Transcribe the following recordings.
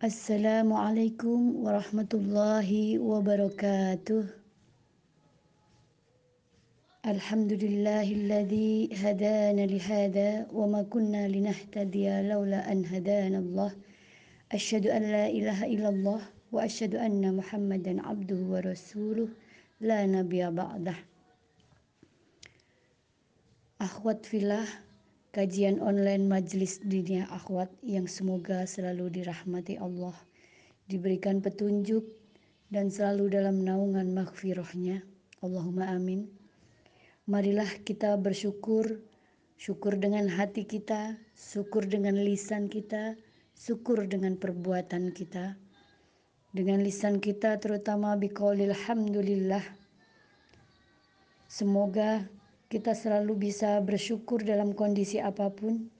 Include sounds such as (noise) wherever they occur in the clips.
السلام عليكم ورحمة الله وبركاته. الحمد لله الذي هدانا لهذا وما كنا لنهتدي لولا أن هدانا الله. أشهد أن لا إله إلا الله وأشهد أن محمدا عبده ورسوله. لا نبي بعده. أخوة في الله kajian online Majelis Dunia Akhwat yang semoga selalu dirahmati Allah, diberikan petunjuk dan selalu dalam naungan maghfirahnya. Allahumma amin. Marilah kita bersyukur, syukur dengan hati kita, syukur dengan lisan kita, syukur dengan perbuatan kita. Dengan lisan kita terutama biqaulil hamdulillah. Semoga kita selalu bisa bersyukur dalam kondisi apa pun.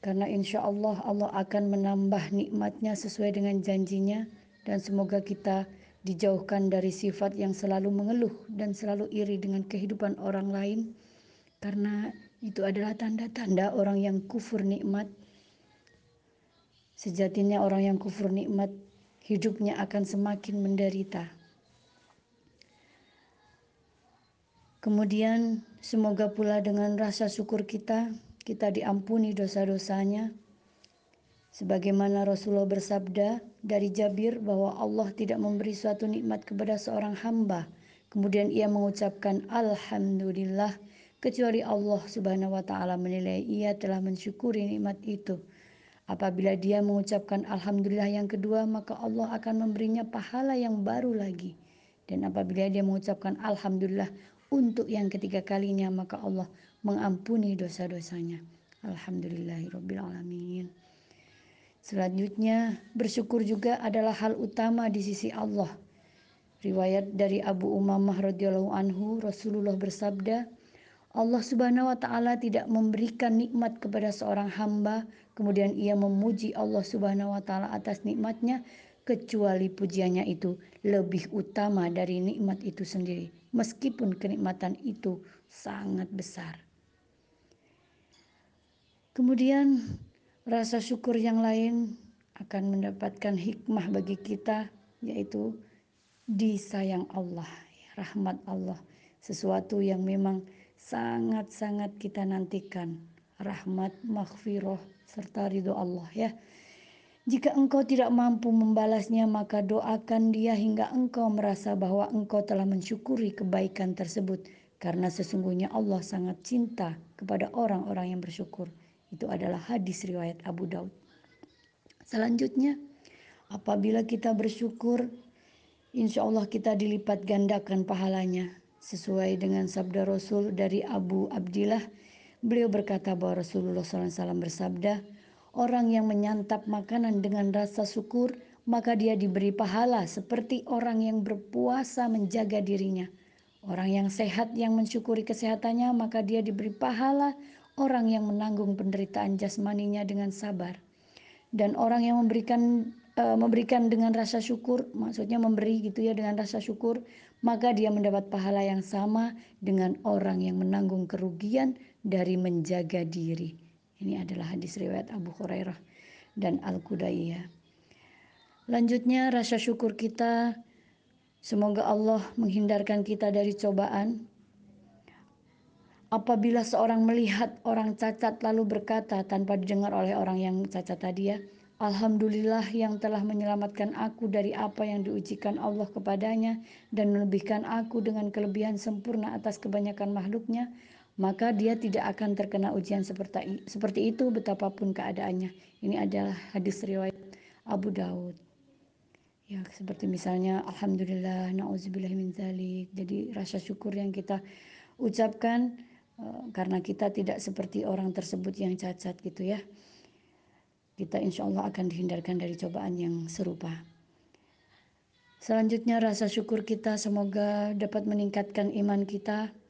Karena insya Allah Allah akan menambah nikmatnya sesuai dengan janjinya. Dan semoga kita dijauhkan dari sifat yang selalu mengeluh dan selalu iri dengan kehidupan orang lain. Karena itu adalah tanda-tanda orang yang kufur nikmat. Sejatinya orang yang kufur nikmat hidupnya akan semakin menderita Kemudian semoga pula dengan rasa syukur kita, kita diampuni dosa-dosanya. Sebagaimana Rasulullah bersabda dari Jabir bahwa Allah tidak memberi suatu nikmat kepada seorang hamba. Kemudian ia mengucapkan Alhamdulillah kecuali Allah subhanahu wa ta'ala menilai ia telah mensyukuri nikmat itu. Apabila dia mengucapkan Alhamdulillah yang kedua maka Allah akan memberinya pahala yang baru lagi. Dan apabila dia mengucapkan Alhamdulillah untuk yang ketiga kalinya maka Allah mengampuni dosa-dosanya. Alhamdulillahirrabbilalamin. Selanjutnya bersyukur juga adalah hal utama di sisi Allah. Riwayat dari Abu Umamah radhiyallahu anhu Rasulullah bersabda, Allah Subhanahu wa taala tidak memberikan nikmat kepada seorang hamba kemudian ia memuji Allah Subhanahu wa taala atas nikmatnya kecuali pujiannya itu lebih utama dari nikmat itu sendiri meskipun kenikmatan itu sangat besar. Kemudian rasa syukur yang lain akan mendapatkan hikmah bagi kita yaitu disayang Allah, rahmat Allah, sesuatu yang memang sangat-sangat kita nantikan, rahmat, maghfirah serta ridho Allah ya. Jika engkau tidak mampu membalasnya, maka doakan dia hingga engkau merasa bahwa engkau telah mensyukuri kebaikan tersebut, karena sesungguhnya Allah sangat cinta kepada orang-orang yang bersyukur. Itu adalah hadis riwayat Abu Daud. Selanjutnya, apabila kita bersyukur, insya Allah kita dilipat gandakan pahalanya. Sesuai dengan sabda Rasul dari Abu Abdillah, beliau berkata bahwa Rasulullah SAW bersabda, Orang yang menyantap makanan dengan rasa syukur, maka dia diberi pahala seperti orang yang berpuasa menjaga dirinya. Orang yang sehat yang mensyukuri kesehatannya, maka dia diberi pahala orang yang menanggung penderitaan jasmaninya dengan sabar. Dan orang yang memberikan uh, memberikan dengan rasa syukur, maksudnya memberi gitu ya dengan rasa syukur, maka dia mendapat pahala yang sama dengan orang yang menanggung kerugian dari menjaga diri. Ini adalah hadis riwayat Abu Hurairah dan Al-Qudaiyah. Lanjutnya rasa syukur kita semoga Allah menghindarkan kita dari cobaan. Apabila seorang melihat orang cacat lalu berkata tanpa didengar oleh orang yang cacat tadi ya, Alhamdulillah yang telah menyelamatkan aku dari apa yang diujikan Allah kepadanya dan melebihkan aku dengan kelebihan sempurna atas kebanyakan makhluknya maka dia tidak akan terkena ujian seperti itu betapapun keadaannya. Ini adalah hadis riwayat Abu Daud. Ya, seperti misalnya alhamdulillah nauzubillah min zalik. Jadi rasa syukur yang kita ucapkan uh, karena kita tidak seperti orang tersebut yang cacat gitu ya. Kita insya Allah akan dihindarkan dari cobaan yang serupa. Selanjutnya rasa syukur kita semoga dapat meningkatkan iman kita Eh,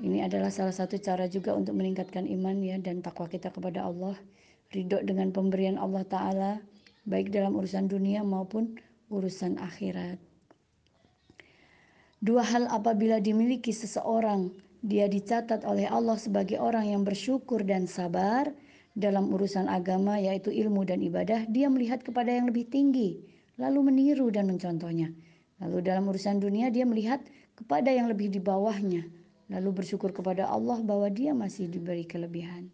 ini adalah salah satu cara juga untuk meningkatkan iman ya dan takwa kita kepada Allah. Ridho dengan pemberian Allah Ta'ala baik dalam urusan dunia maupun urusan akhirat. Dua hal apabila dimiliki seseorang, dia dicatat oleh Allah sebagai orang yang bersyukur dan sabar dalam urusan agama yaitu ilmu dan ibadah, dia melihat kepada yang lebih tinggi, lalu meniru dan mencontohnya. Lalu dalam urusan dunia dia melihat kepada yang lebih di bawahnya, lalu bersyukur kepada Allah bahwa dia masih diberi kelebihan.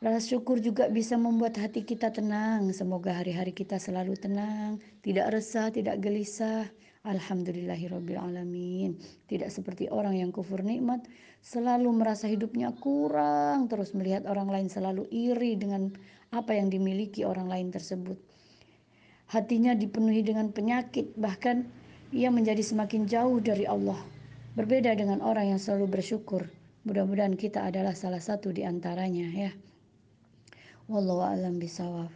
Rasa syukur juga bisa membuat hati kita tenang. Semoga hari-hari kita selalu tenang, tidak resah, tidak gelisah. Alhamdulillahirrabbilalamin. Tidak seperti orang yang kufur nikmat, selalu merasa hidupnya kurang, terus melihat orang lain selalu iri dengan apa yang dimiliki orang lain tersebut. Hatinya dipenuhi dengan penyakit, bahkan ia menjadi semakin jauh dari Allah. Berbeda dengan orang yang selalu bersyukur. Mudah-mudahan kita adalah salah satu di antaranya ya. Wallahu alam bisawab.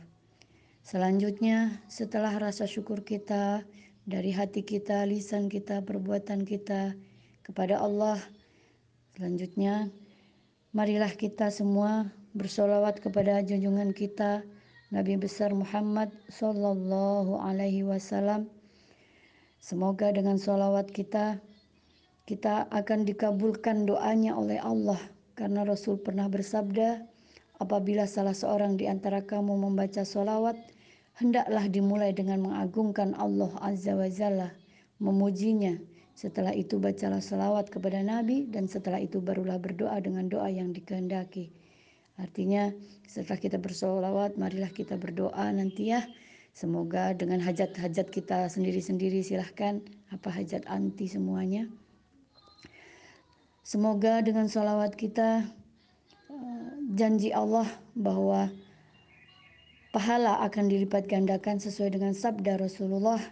Selanjutnya, setelah rasa syukur kita dari hati kita, lisan kita, perbuatan kita kepada Allah, selanjutnya marilah kita semua bersolawat kepada junjungan kita Nabi besar Muhammad Sallallahu Alaihi Wasallam. Semoga dengan solawat kita kita akan dikabulkan doanya oleh Allah karena Rasul pernah bersabda Apabila salah seorang di antara kamu membaca solawat, hendaklah dimulai dengan mengagungkan Allah Azza wa Jalla, memujinya. Setelah itu bacalah salawat kepada Nabi dan setelah itu barulah berdoa dengan doa yang dikehendaki. Artinya setelah kita bersolawat, marilah kita berdoa nanti ya. Semoga dengan hajat-hajat kita sendiri-sendiri silahkan apa hajat anti semuanya. Semoga dengan solawat kita janji Allah bahwa pahala akan dilipat gandakan sesuai dengan sabda Rasulullah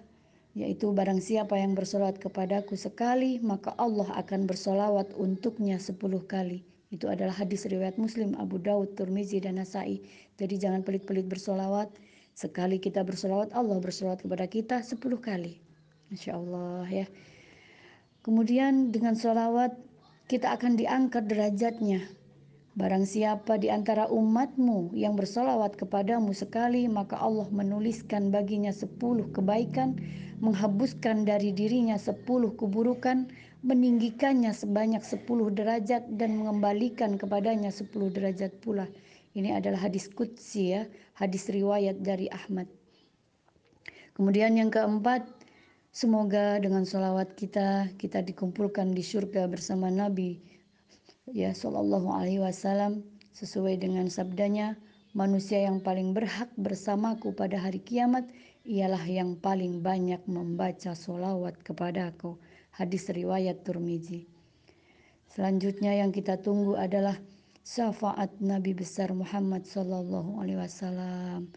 yaitu barang siapa yang bersolat kepadaku sekali maka Allah akan bersolawat untuknya sepuluh kali. Itu adalah hadis riwayat Muslim Abu Daud Turmizi dan Nasai. Jadi jangan pelit-pelit bersolawat. Sekali kita bersolawat Allah bersolawat kepada kita sepuluh kali. Insya Allah ya. Kemudian dengan solawat kita akan diangkat derajatnya Barang siapa di antara umatmu yang bersolawat kepadamu sekali, maka Allah menuliskan baginya sepuluh kebaikan, menghabuskan dari dirinya sepuluh keburukan, meninggikannya sebanyak sepuluh derajat, dan mengembalikan kepadanya sepuluh derajat pula. Ini adalah hadis Qudsi ya, hadis riwayat dari Ahmad. Kemudian yang keempat, semoga dengan solawat kita, kita dikumpulkan di surga bersama Nabi ya sallallahu alaihi wasallam. Sesuai dengan sabdanya manusia yang paling berhak bersamaku pada hari kiamat ialah yang paling banyak membaca solawat kepadaku. Hadis riwayat Turmizi selanjutnya yang kita tunggu adalah syafaat Nabi besar Muhammad sallallahu alaihi wasallam.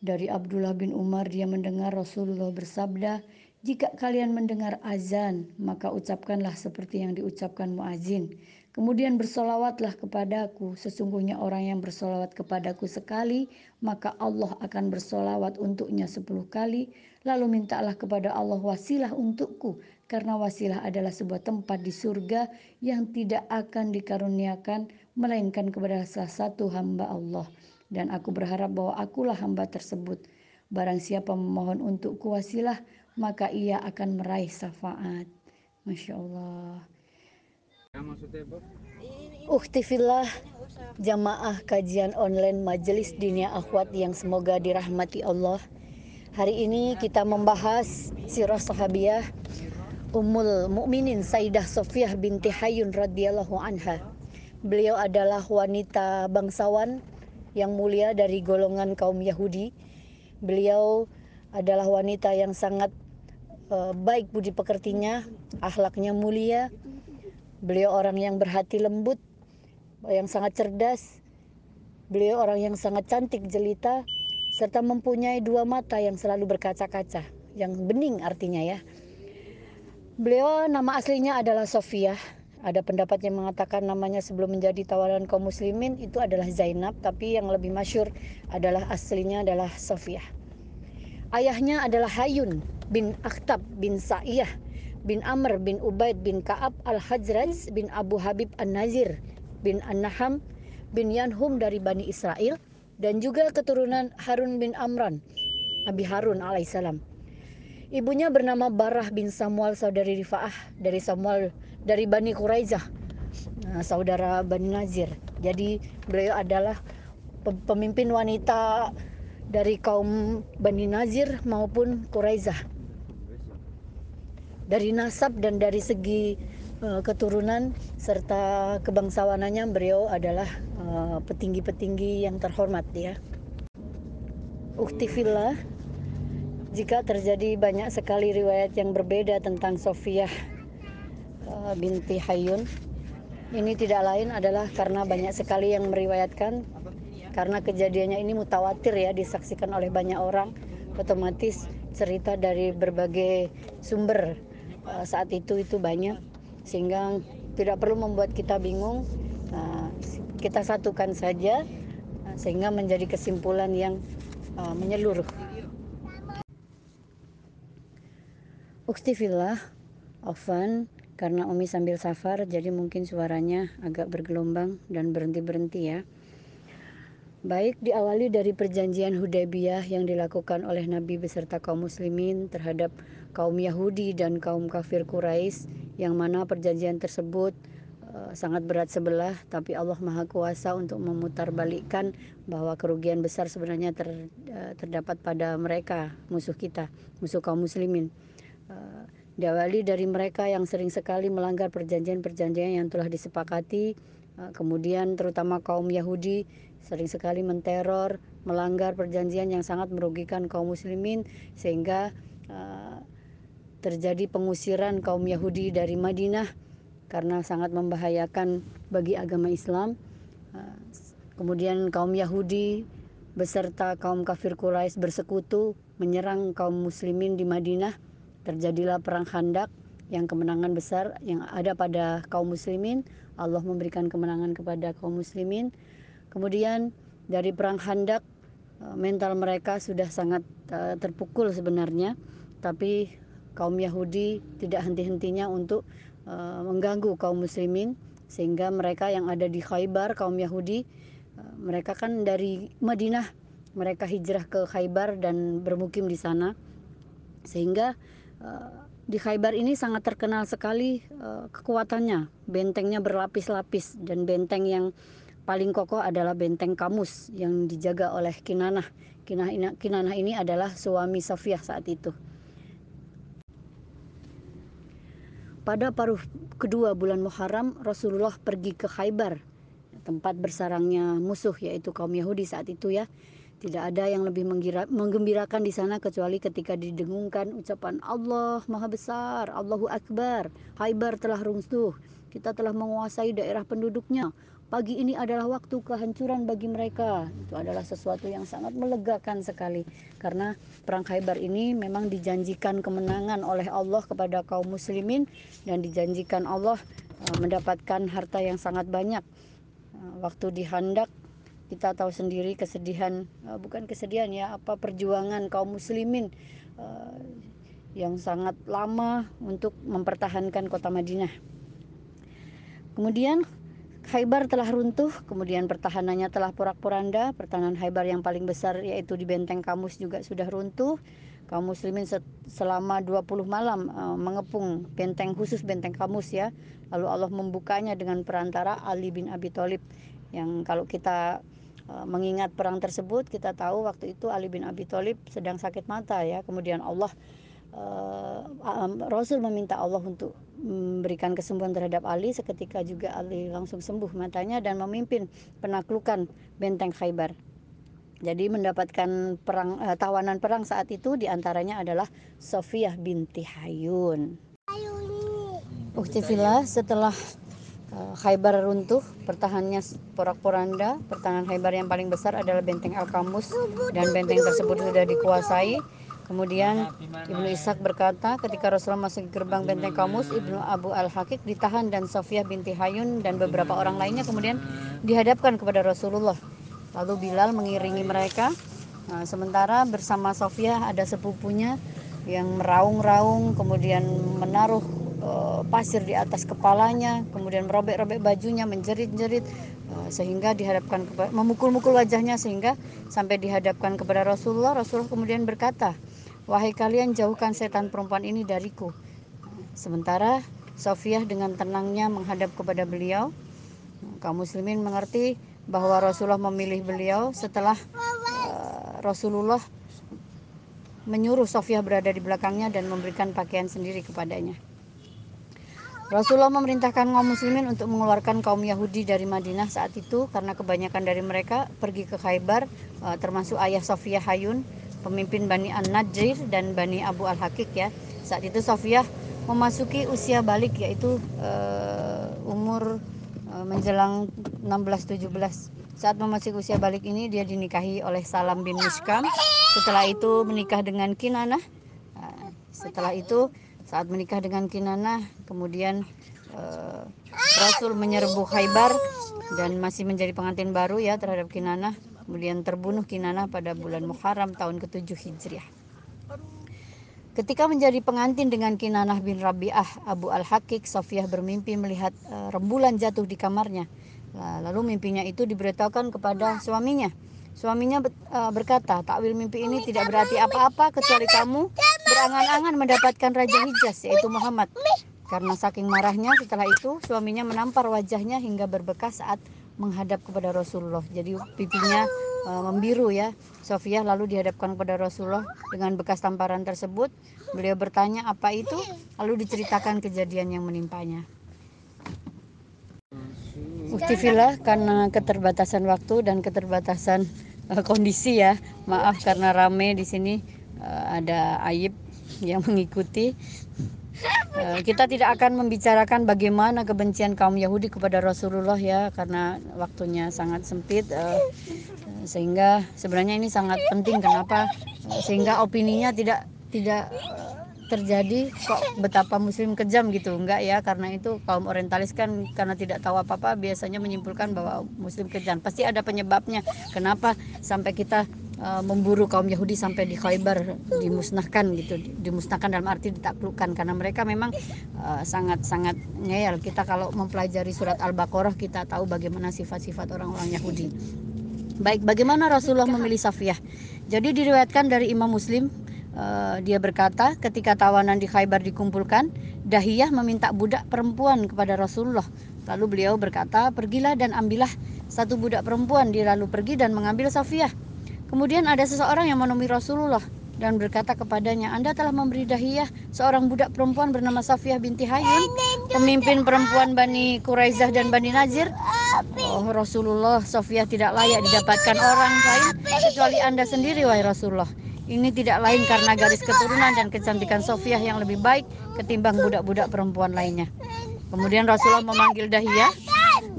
Dari Abdullah bin Umar dia mendengar Rasulullah bersabda jika kalian mendengar azan maka ucapkanlah seperti yang diucapkan muazin Kemudian bersolawatlah kepadaku. Sesungguhnya orang yang bersolawat kepadaku sekali, maka Allah akan bersolawat untuknya sepuluh kali. Lalu mintalah kepada Allah wasilah untukku. Karena wasilah adalah sebuah tempat di surga yang tidak akan dikaruniakan melainkan kepada salah satu hamba Allah. Dan aku berharap bahwa akulah hamba tersebut. Barang siapa memohon untukku wasilah, maka ia akan meraih syafaat. Masya Allah. Uktifillah jamaah kajian online Majelis Dinia Akhwat yang semoga dirahmati Allah. Hari ini kita membahas sirah sahabiah Ummul Mukminin Sayyidah Sofiyah binti Hayyun radhiyallahu anha. Beliau adalah wanita bangsawan yang mulia dari golongan kaum Yahudi. Beliau adalah wanita yang sangat uh, baik budi pekertinya, akhlaknya mulia, Beliau orang yang berhati lembut, yang sangat cerdas. Beliau orang yang sangat cantik jelita, serta mempunyai dua mata yang selalu berkaca-kaca, yang bening artinya ya. Beliau nama aslinya adalah Sofia. Ada pendapat yang mengatakan namanya sebelum menjadi tawaran kaum muslimin itu adalah Zainab, tapi yang lebih masyur adalah aslinya adalah Sofia. Ayahnya adalah Hayun bin Akhtab bin Sa'iyah bin Amr bin Ubaid bin Ka'ab al-Hajraj bin Abu Habib an-Nazir bin An-Naham bin Yanhum dari Bani Israel dan juga keturunan Harun bin Amran Nabi Harun alaihissalam. Ibunya bernama Barah bin Samuel saudari Rifaah dari Samuel dari Bani Quraizah nah, saudara Bani Nazir. Jadi beliau adalah pemimpin wanita dari kaum Bani Nazir maupun Quraizah. Dari nasab dan dari segi uh, keturunan serta kebangsawanannya beliau adalah uh, petinggi-petinggi yang terhormat ya. Uktifillah jika terjadi banyak sekali riwayat yang berbeda tentang Sofiah uh, binti Hayun ini tidak lain adalah karena banyak sekali yang meriwayatkan karena kejadiannya ini mutawatir ya disaksikan oleh banyak orang. Otomatis cerita dari berbagai sumber uh, saat itu itu banyak. Sehingga tidak perlu membuat kita bingung. Uh, kita satukan saja uh, sehingga menjadi kesimpulan yang uh, menyeluruh. Ukstifillah Ofan karena Umi sambil safar jadi mungkin suaranya agak bergelombang dan berhenti-berhenti ya. Baik diawali dari perjanjian Hudaybiyah yang dilakukan oleh Nabi beserta kaum muslimin terhadap kaum Yahudi dan kaum kafir Quraisy yang mana perjanjian tersebut uh, sangat berat sebelah tapi Allah Maha Kuasa untuk memutarbalikkan bahwa kerugian besar sebenarnya ter, uh, terdapat pada mereka musuh kita, musuh kaum muslimin. Uh, diawali dari mereka yang sering sekali melanggar perjanjian-perjanjian yang telah disepakati, kemudian terutama kaum Yahudi sering sekali menteror, melanggar perjanjian yang sangat merugikan kaum muslimin sehingga uh, terjadi pengusiran kaum Yahudi dari Madinah karena sangat membahayakan bagi agama Islam. Uh, kemudian kaum Yahudi beserta kaum kafir Quraisy bersekutu menyerang kaum muslimin di Madinah. Terjadilah perang Khandak yang kemenangan besar yang ada pada kaum muslimin. Allah memberikan kemenangan kepada kaum muslimin kemudian dari perang Khandak eh, mental mereka sudah sangat uh, terpukul sebenarnya. Tapi kaum Yahudi tidak henti-hentinya untuk uh, mengganggu kaum muslimin. Sehingga mereka yang ada di Khaybar kaum Yahudi mereka kan dari Madinah. Mereka hijrah ke Khaybar dan bermukim di sana. Sehingga di Khaybar ini sangat terkenal sekali kekuatannya. Bentengnya berlapis-lapis dan benteng yang paling kokoh adalah benteng Kamus yang dijaga oleh Kinanah. Kinanah, Kinanah ini adalah suami Safiyah saat itu. Pada paruh kedua bulan Muharram, Rasulullah pergi ke Khaybar, tempat bersarangnya musuh yaitu kaum Yahudi saat itu ya. Tidak ada yang lebih menggembirakan di sana kecuali ketika didengungkan ucapan Allah Maha Besar, Allahu Akbar. Haibar telah runtuh, kita telah menguasai daerah penduduknya. Pagi ini adalah waktu kehancuran bagi mereka. Itu adalah sesuatu yang sangat melegakan sekali karena perang Khaybar ini memang dijanjikan kemenangan oleh Allah kepada kaum muslimin dan dijanjikan Allah uh, mendapatkan harta yang sangat banyak. Uh, waktu di Handak kita tahu sendiri kesedihan uh, bukan kesedihan ya apa perjuangan kaum muslimin yang sangat lama untuk mempertahankan kota Madinah. Kemudian Khaybar telah runtuh, kemudian pertahanannya telah porak-poranda. Pertahanan Khaybar yang paling besar yaitu di benteng Kamus juga sudah runtuh. Kaum muslimin selama 20 malam uh, mengepung benteng khusus benteng Kamus ya. Lalu Allah membukanya dengan perantara Ali bin Abi Thalib yang kalau kita Eh, mengingat perang tersebut kita tahu waktu itu Ali bin Abi Thalib sedang sakit mata ya kemudian Allah Rasul meminta Allah untuk memberikan kesembuhan terhadap Ali seketika juga Ali langsung sembuh matanya dan memimpin penaklukan benteng Khaybar jadi mendapatkan perang uh, tawanan perang saat itu di antaranya adalah Sofiyah binti Hayun. Uktifillah setelah uh, Khaybar runtuh, pertahanannya porak-poranda. Pertahanan Khaybar yang paling besar adalah benteng Al-Kamus dan benteng tersebut sudah dikuasai. Kemudian Ibnu Ishak berkata ketika Rasulullah masuk gerbang benteng Kamus, Ibnu Abu Al-Hakik ditahan dan Sofiyah binti Hayun dan beberapa orang lainnya kemudian dihadapkan kepada Rasulullah. Lalu Bilal mengiringi mereka. Nah, sementara bersama Sofiyah ada sepupunya yang meraung-raung kemudian menaruh uh, pasir di atas kepalanya, kemudian merobek-robek bajunya, menjerit-jerit uh, sehingga dihadapkan memukul-mukul wajahnya sehingga sampai dihadapkan kepada Rasulullah. Rasulullah kemudian berkata, "Wahai kalian jauhkan setan perempuan ini dariku." Sementara Sofiah dengan tenangnya menghadap kepada beliau. Kaum muslimin mengerti bahwa Rasulullah memilih beliau setelah uh, Rasulullah menyuruh Sofia berada di belakangnya dan memberikan pakaian sendiri kepadanya. Rasulullah memerintahkan kaum muslimin untuk mengeluarkan kaum Yahudi dari Madinah saat itu karena kebanyakan dari mereka pergi ke Khaybar uh, termasuk ayah Sofia Hayun, pemimpin Bani An-Najir dan Bani Abu Al-Hakik ya. Saat itu Sofia memasuki usia balik yaitu uh, umur uh, menjelang 16-17. Saat memasuki usia balik ini dia dinikahi oleh Salam bin Muskam. Setelah itu menikah dengan Kinanah. Uh, setelah itu saat menikah dengan Kinana, kemudian uh, Rasul menyerbu Khaybar dan masih menjadi pengantin baru ya terhadap Kinana. Kemudian terbunuh Kinana pada bulan Muharram tahun ke-7 Hijriah. Ketika menjadi pengantin dengan Kinanah bin Rabi'ah Abu Al-Hakik, Sofiyah bermimpi melihat uh, rembulan jatuh di kamarnya. Lalu mimpinya itu diberitahukan kepada suaminya. Suaminya uh, berkata, takwil mimpi ini tidak berarti apa-apa kecuali kamu berangan-angan mendapatkan Raja Hijaz yaitu Muhammad. Karena saking marahnya setelah itu suaminya menampar wajahnya hingga berbekas saat menghadap kepada Rasulullah. Jadi pipinya e, membiru ya. Sofia lalu dihadapkan kepada Rasulullah dengan bekas tamparan tersebut. Beliau bertanya apa itu, lalu diceritakan kejadian yang menimpanya. Uktifillah karena keterbatasan waktu dan keterbatasan uh, kondisi ya. Maaf karena rame di sini uh, ada Ayib yang mengikuti. Uh, kita tidak akan membicarakan bagaimana kebencian kaum Yahudi kepada Rasulullah ya karena waktunya sangat sempit. Uh, sehingga sebenarnya ini sangat penting. Kenapa? Sehingga opininya tidak tidak terjadi kok betapa muslim kejam gitu. Enggak ya karena itu kaum orientalis kan karena tidak tahu apa-apa biasanya menyimpulkan bahwa muslim kejam. Pasti ada penyebabnya. Kenapa sampai kita uh, memburu kaum Yahudi sampai di Khaybar dimusnahkan gitu dimusnahkan dalam arti ditaklukkan karena mereka memang sangat-sangat uh, ngeyel kita kalau mempelajari surat Al-Baqarah kita tahu bagaimana sifat-sifat orang-orang Yahudi baik bagaimana Rasulullah memilih Safiyah jadi diriwayatkan dari Imam Muslim Uh, dia berkata, ketika tawanan di Khaybar dikumpulkan, Dahiyah meminta budak perempuan kepada Rasulullah. Lalu beliau berkata, pergilah dan ambillah satu budak perempuan. Dia lalu pergi dan mengambil Safiyah. Kemudian ada seseorang yang menemui Rasulullah dan berkata kepadanya, Anda telah memberi Dahiyah seorang budak perempuan bernama Safiyah binti Hayun, pemimpin perempuan Bani Quraizah dan Bani Nazir. Oh Rasulullah, Safiyah tidak layak didapatkan orang lain kecuali Anda sendiri, wahai Rasulullah. Ini tidak lain karena garis keturunan dan kecantikan Sofia yang lebih baik ketimbang budak-budak perempuan lainnya. Kemudian Rasulullah memanggil Dahiyah.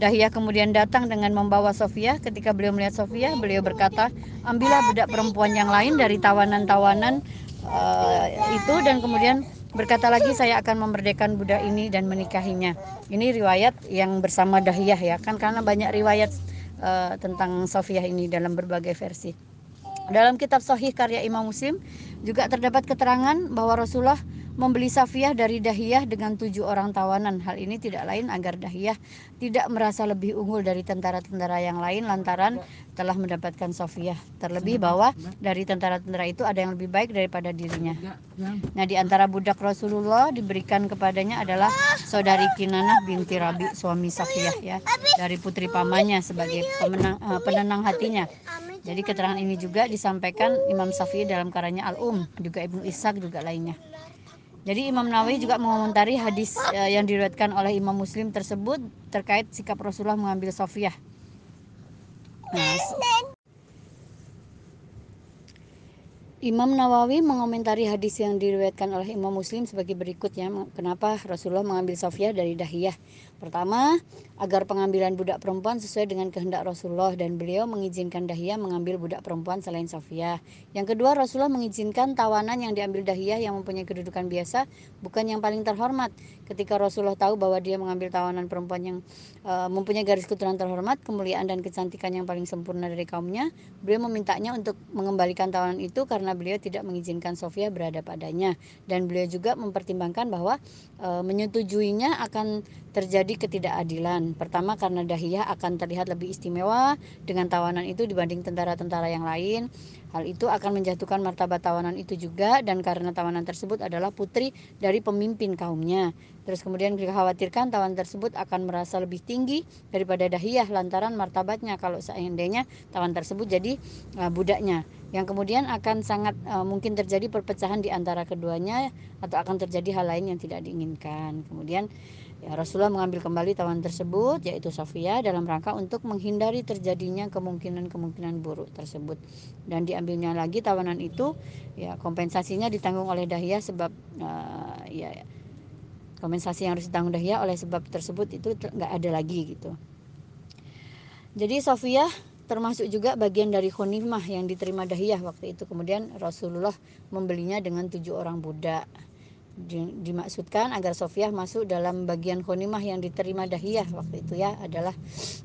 Dahiyah kemudian datang dengan membawa Sofia. Ketika beliau melihat Sofia, beliau berkata, ambillah budak perempuan yang lain dari tawanan-tawanan uh, itu dan kemudian berkata lagi saya akan memerdekakan budak ini dan menikahinya. Ini riwayat yang bersama Dahiyah ya kan karena banyak riwayat uh, tentang Sofia ini dalam berbagai versi. Dalam kitab Sahih karya Imam Muslim juga terdapat keterangan bahwa Rasulullah membeli Safiyah dari Dahiyah dengan tujuh orang tawanan. Hal ini tidak lain agar Dahiyah tidak merasa lebih unggul dari tentara-tentara yang lain lantaran telah mendapatkan Safiyah. Terlebih bahwa dari tentara-tentara itu ada yang lebih baik daripada dirinya. Nah, di antara budak Rasulullah diberikan kepadanya adalah saudari Kinanah binti Rabi, suami Safiyah ya, dari putri pamannya sebagai pemenang, uh, penenang hatinya. Jadi keterangan ini juga disampaikan Imam Syafi'i dalam karyanya Al-Um, juga Ibnu Ishaq juga lainnya. Jadi Imam Nawawi juga mengomentari hadis uh, yang diriwayatkan oleh Imam Muslim tersebut terkait sikap Rasulullah mengambil Sofiyah. Nah, Imam Nawawi mengomentari hadis yang diriwayatkan oleh Imam Muslim sebagai berikut ya. Kenapa Rasulullah mengambil Sofiyah dari Dahiyah? Pertama, agar pengambilan budak perempuan sesuai dengan kehendak Rasulullah dan beliau mengizinkan Dahiyah mengambil budak perempuan selain Safiyah. Yang kedua, Rasulullah mengizinkan tawanan yang diambil Dahiyah yang mempunyai kedudukan biasa bukan yang paling terhormat. Ketika Rasulullah tahu bahwa dia mengambil tawanan perempuan yang uh, mempunyai garis keturunan terhormat, kemuliaan dan kecantikan yang paling sempurna dari kaumnya, beliau memintanya untuk mengembalikan tawanan itu karena beliau tidak mengizinkan Sofia berada padanya dan beliau juga mempertimbangkan bahwa uh, menyetujuinya akan terjadi ketidakadilan. Pertama karena Dahiyah akan terlihat lebih istimewa dengan tawanan itu dibanding tentara-tentara yang lain. Hal itu akan menjatuhkan martabat tawanan itu juga dan karena tawanan tersebut adalah putri dari pemimpin kaumnya. Terus kemudian dikhawatirkan tawanan tersebut akan merasa lebih tinggi daripada Dahiyah lantaran martabatnya kalau seandainya tawanan tersebut jadi uh, budaknya. Yang kemudian akan sangat uh, mungkin terjadi perpecahan di antara keduanya atau akan terjadi hal lain yang tidak diinginkan. Kemudian Ya, Rasulullah mengambil kembali tawanan tersebut yaitu Sofia dalam rangka untuk menghindari terjadinya kemungkinan-kemungkinan buruk tersebut. Dan diambilnya lagi tawanan itu ya kompensasinya ditanggung oleh Dahya sebab uh, ya kompensasi yang harus ditanggung Dahya oleh sebab tersebut itu nggak ada lagi gitu. Jadi Sofia termasuk juga bagian dari khonimah yang diterima Dahiyah waktu itu. Kemudian Rasulullah membelinya dengan tujuh orang budak dimaksudkan agar Sofiah masuk dalam bagian khonimah yang diterima Dahiyah waktu itu ya adalah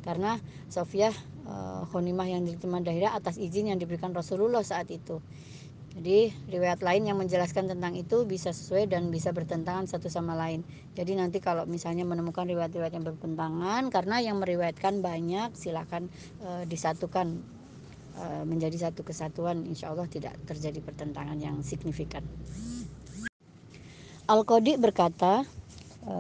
karena Sofiah uh, khonimah yang diterima Dahiyah atas izin yang diberikan Rasulullah saat itu. Jadi riwayat lain yang menjelaskan tentang itu bisa sesuai dan bisa bertentangan satu sama lain. Jadi nanti kalau misalnya menemukan riwayat-riwayat yang bertentangan karena yang meriwayatkan banyak silakan uh, disatukan uh, menjadi satu kesatuan insya Allah tidak terjadi pertentangan yang signifikan. Al-Qadi berkata, e,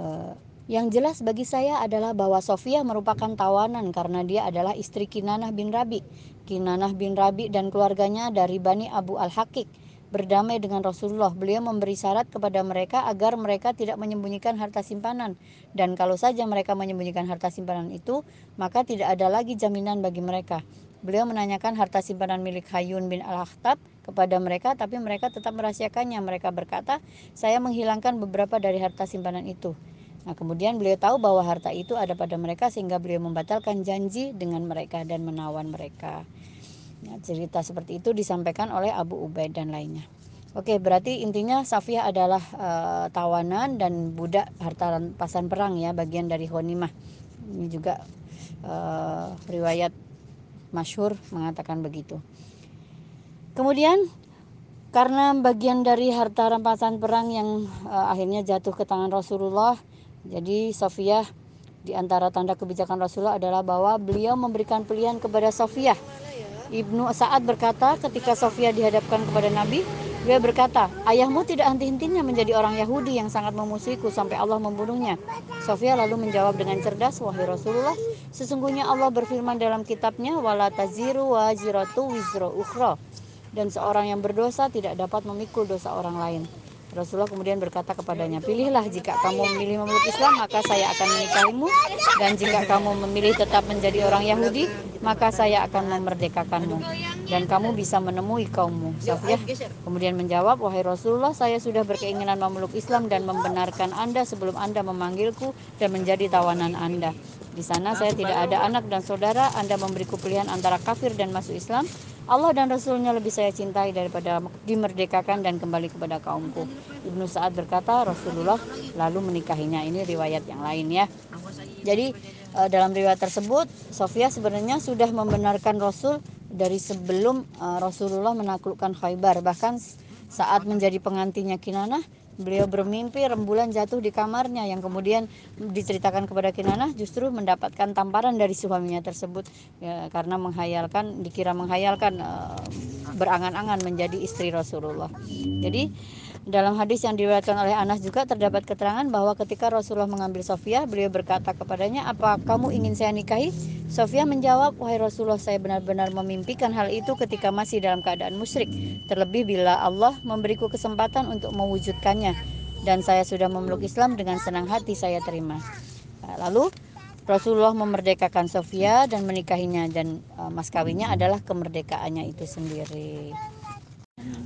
yang jelas bagi saya adalah bahwa Sofia merupakan tawanan karena dia adalah istri Kinanah bin Rabi. Kinanah bin Rabi dan keluarganya dari Bani Abu Al-Hakik berdamai dengan Rasulullah. Beliau memberi syarat kepada mereka agar mereka tidak menyembunyikan harta simpanan. Dan kalau saja mereka menyembunyikan harta simpanan itu, maka tidak ada lagi jaminan bagi mereka. Beliau menanyakan harta simpanan milik Hayun bin Al-Akhtab kepada mereka tapi mereka tetap merahasiakannya. Mereka berkata, "Saya menghilangkan beberapa dari harta simpanan itu." Nah, kemudian beliau tahu bahwa harta itu ada pada mereka sehingga beliau membatalkan janji dengan mereka dan menawan mereka. Nah, cerita seperti itu disampaikan oleh Abu Ubaid dan lainnya. Oke, berarti intinya Safiyah adalah uh, tawanan dan budak harta rampasan perang ya, bagian dari Honimah. Ini juga uh, riwayat masyhur mengatakan begitu. Kemudian karena bagian dari harta rampasan perang yang uh, akhirnya jatuh ke tangan Rasulullah, jadi Sofiyah di antara tanda kebijakan Rasulullah adalah bahwa beliau memberikan pilihan kepada Sofiyah. Ibnu Sa'ad berkata ketika Sofiyah dihadapkan kepada Nabi, dia berkata, ayahmu tidak henti-hentinya menjadi orang Yahudi yang sangat memusuhiku sampai Allah membunuhnya. Sofia lalu menjawab dengan cerdas, wahai Rasulullah, sesungguhnya Allah berfirman dalam kitabnya, wala taziru wa ziratu wizro ukhra dan seorang yang berdosa tidak dapat memikul dosa orang lain. Rasulullah kemudian berkata kepadanya, pilihlah jika kamu memilih memeluk Islam maka saya akan menikahimu dan jika kamu memilih tetap menjadi orang Yahudi maka saya akan memerdekakanmu dan kamu bisa menemui kaummu. Safiyah kemudian menjawab, wahai Rasulullah saya sudah berkeinginan memeluk Islam dan membenarkan anda sebelum anda memanggilku dan menjadi tawanan anda. Di sana saya tidak ada anak dan saudara, anda memberiku pilihan antara kafir dan masuk Islam Allah dan Rasulnya lebih saya cintai daripada dimerdekakan dan kembali kepada kaumku. Ibnu Sa'ad berkata Rasulullah lalu menikahinya. Ini riwayat yang lain ya. Jadi eh, dalam riwayat tersebut Sofia sebenarnya sudah membenarkan Rasul dari sebelum eh, Rasulullah menaklukkan Khaybar. Bahkan saat menjadi pengantinnya Kinanah beliau bermimpi rembulan jatuh di kamarnya yang kemudian diceritakan kepada Kinanah justru mendapatkan tamparan dari suaminya tersebut ya, karena menghayalkan dikira menghayalkan uh, berangan-angan menjadi istri Rasulullah. Jadi dalam hadis yang diriwayatkan oleh Anas juga terdapat keterangan bahwa ketika Rasulullah mengambil Sofia, beliau berkata kepadanya, "Apa kamu ingin saya nikahi?" Sofia menjawab, "Wahai Rasulullah, saya benar-benar memimpikan hal itu ketika masih dalam keadaan musyrik, terlebih bila Allah memberiku kesempatan untuk mewujudkannya dan saya sudah memeluk Islam dengan senang hati saya terima." Nah, lalu Rasulullah memerdekakan Sofia dan menikahinya dan uh, mas kawinnya adalah kemerdekaannya itu sendiri.